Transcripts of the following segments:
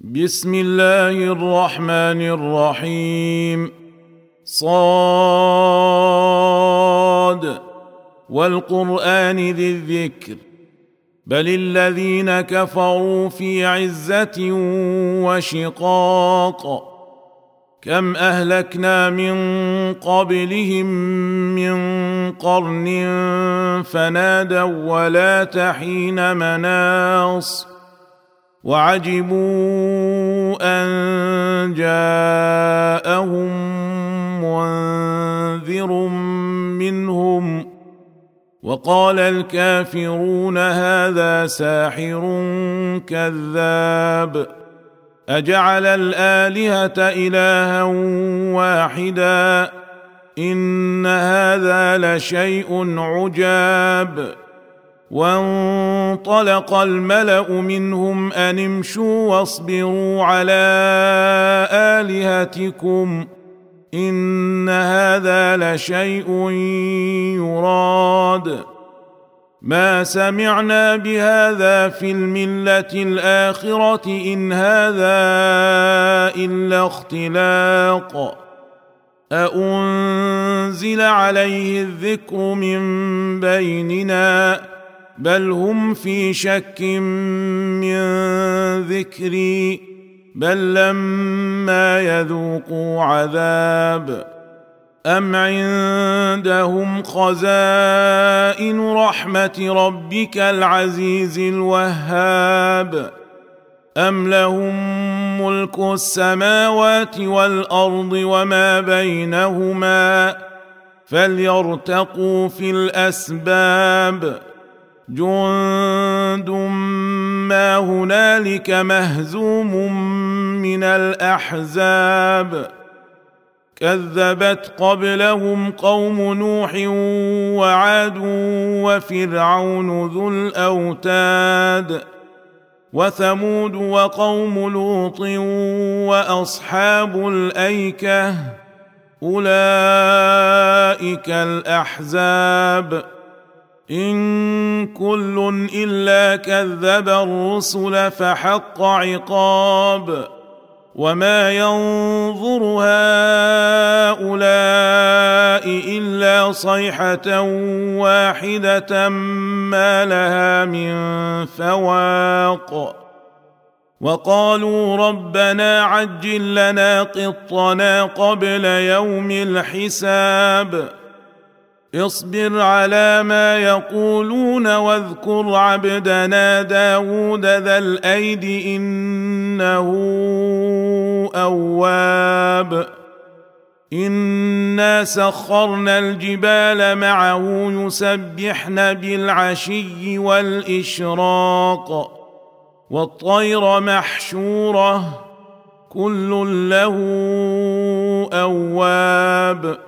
بسم الله الرحمن الرحيم. صاد. والقرآن ذي الذكر. بل الذين كفروا في عزة وشقاق. كم أهلكنا من قبلهم من قرن فنادوا ولا تحين مناص. وعجبوا أن جاءهم منذر منهم وقال الكافرون هذا ساحر كذاب أجعل الآلهة إلها واحدا إن هذا لشيء عجاب وانطلق الملأ منهم أن امشوا واصبروا على آلهتكم إن هذا لشيء يراد. ما سمعنا بهذا في الملة الآخرة إن هذا إلا اختلاق. أأنزل عليه الذكر من بيننا بل هم في شك من ذكري بل لما يذوقوا عذاب أم عندهم خزائن رحمة ربك العزيز الوهاب أم لهم ملك السماوات والأرض وما بينهما فليرتقوا في الأسباب. جند ما هنالك مهزوم من الاحزاب كذبت قبلهم قوم نوح وعاد وفرعون ذو الاوتاد وثمود وقوم لوط واصحاب الايكه اولئك الاحزاب إن كل إلا كذب الرسل فحق عقاب وما ينظر هؤلاء إلا صيحة واحدة ما لها من فواق وقالوا ربنا عجل لنا قطنا قبل يوم الحساب اصبر على ما يقولون واذكر عبدنا داود ذا الأيد إنه أواب. إنا سخرنا الجبال معه يسبحن بالعشي والإشراق. والطير محشوره كل له أواب.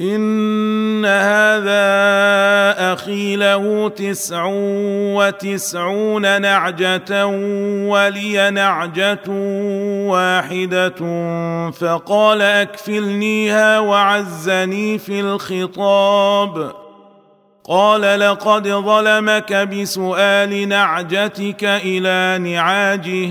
ان هذا أخي له تسع وتسعون نعجه ولي نعجه واحدة فقال اكفلنيها وعزني في الخطاب قال لقد ظلمك بسؤال نعجتك إلى نعاجه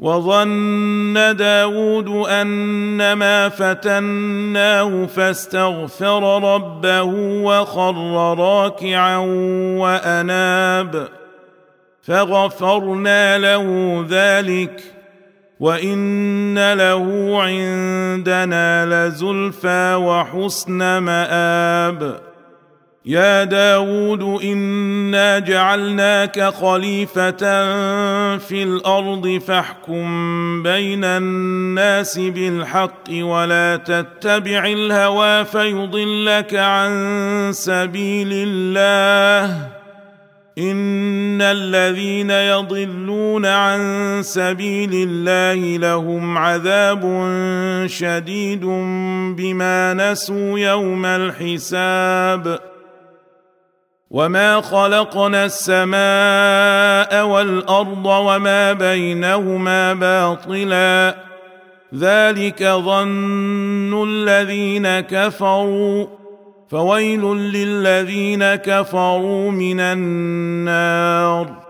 وظن داود أنما فتناه فاستغفر ربه وخر راكعا وأناب فغفرنا له ذلك وإن له عندنا لزلفى وحسن مآب يا داود إنا جعلناك خليفة في الأرض فاحكم بين الناس بالحق ولا تتبع الهوى فيضلك عن سبيل الله. إن الذين يضلون عن سبيل الله لهم عذاب شديد بما نسوا يوم الحساب. وما خلقنا السماء والارض وما بينهما باطلا ذلك ظن الذين كفروا فويل للذين كفروا من النار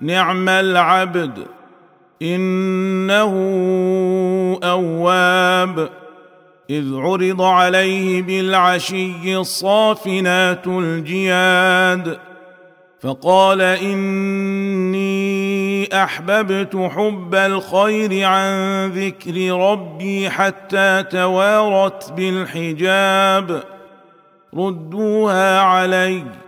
نعم العبد إنه أواب إذ عرض عليه بالعشي الصافنات الجياد فقال إني أحببت حب الخير عن ذكر ربي حتى توارت بالحجاب ردوها عليّ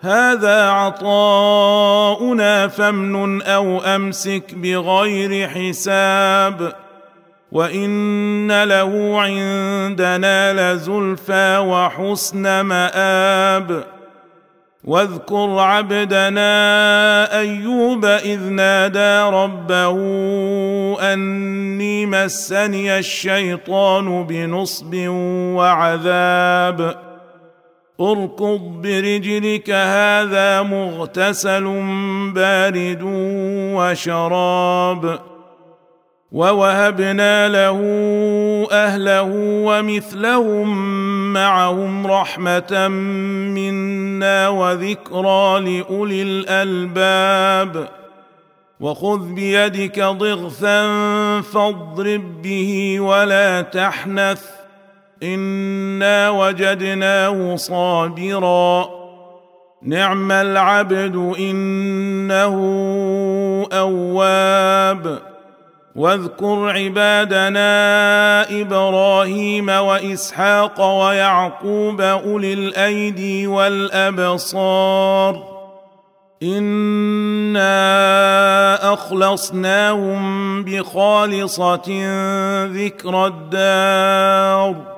هذا عطاؤنا فامنن أو أمسك بغير حساب وإن له عندنا لزلفى وحسن مآب واذكر عبدنا أيوب إذ نادى ربه أني مسني الشيطان بنصب وعذاب أركض برجلك هذا مغتسل بارد وشراب. ووهبنا له أهله ومثلهم معهم رحمة منا وذكرى لأولي الألباب. وخذ بيدك ضغثا فاضرب به ولا تحنث. انا وجدناه صابرا. نعم العبد انه اواب. واذكر عبادنا إبراهيم واسحاق ويعقوب اولي الايدي والابصار. انا اخلصناهم بخالصه ذكر الدار.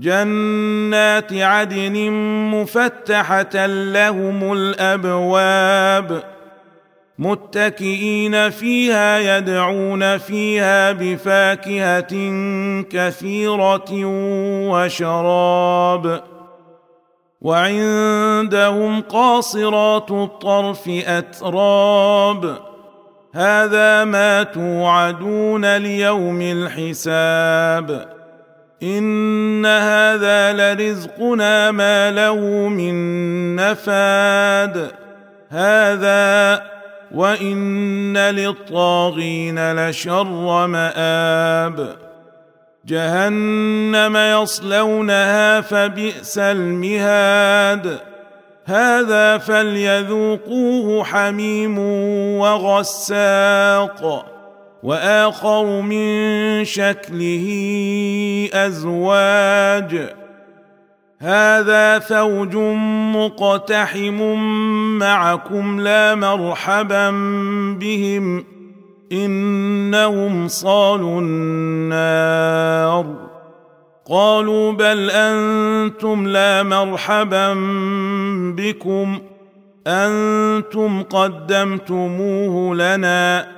جنات عدن مفتحة لهم الأبواب متكئين فيها يدعون فيها بفاكهة كثيرة وشراب وعندهم قاصرات الطرف أتراب هذا ما توعدون ليوم الحساب ان هذا لرزقنا ما له من نفاد هذا وان للطاغين لشر مآب جهنم يصلونها فبئس المهاد هذا فليذوقوه حميم وغساق وآخر من شكله أزواج. هذا فوج مقتحم معكم لا مرحبا بهم إنهم صالوا النار. قالوا بل أنتم لا مرحبا بكم أنتم قدمتموه لنا.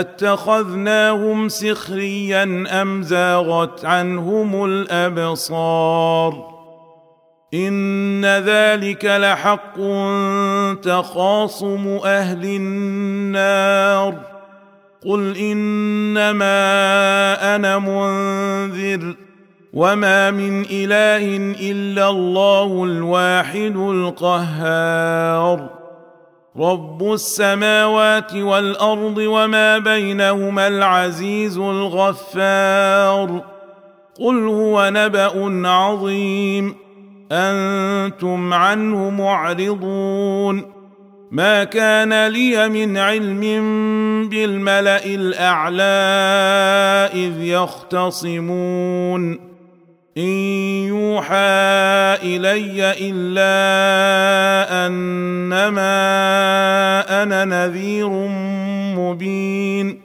أتخذناهم سخريا أم زاغت عنهم الأبصار؟ إن ذلك لحق تخاصم أهل النار. قل إنما أنا منذر وما من إله إلا الله الواحد القهار. رب السماوات والارض وما بينهما العزيز الغفار قل هو نبا عظيم أنتم عنه معرضون ما كان لي من علم بالملا الاعلى اذ يختصمون ان يوحى الي الا انما أنا نذير مبين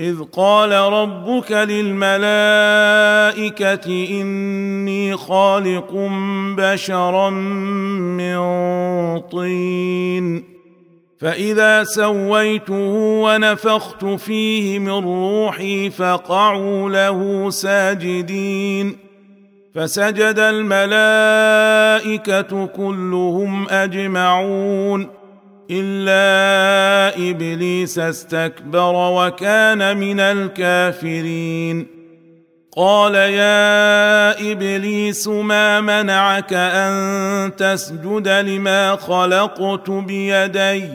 اذ قال ربك للملائكه اني خالق بشرا من طين فاذا سويته ونفخت فيه من روحي فقعوا له ساجدين فسجد الملائكة كلهم أجمعون إلا إبليس استكبر وكان من الكافرين. قال يا إبليس ما منعك أن تسجد لما خلقت بيدي؟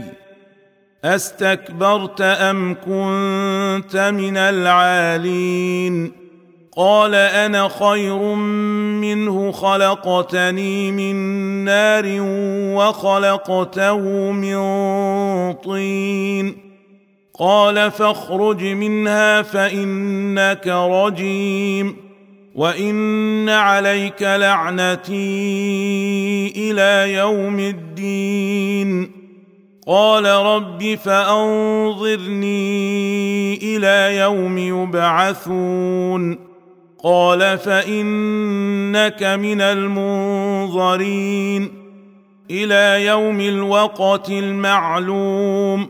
أستكبرت أم كنت من العالين؟ قال أنا خير منه خلقتني من نار وخلقته من طين قال فاخرج منها فانك رجيم وان عليك لعنتي إلى يوم الدين قال رب فانظرني إلى يوم يبعثون قال فإنك من المنظرين إلى يوم الوقت المعلوم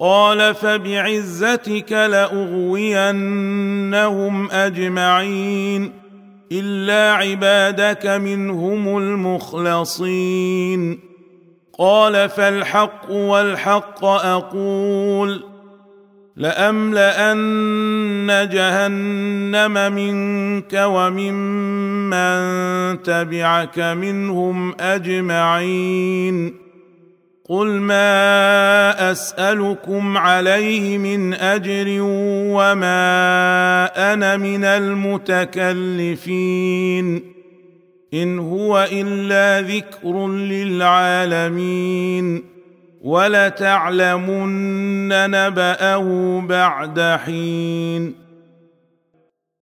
قال فبعزتك لأغوينهم أجمعين إلا عبادك منهم المخلصين قال فالحق والحق أقول لأملأن جهنم منك وممن تبعك منهم أجمعين. قل ما أسألكم عليه من أجر وما أنا من المتكلفين. إن هو إلا ذكر للعالمين. ولتعلمن نبأه بعد حين.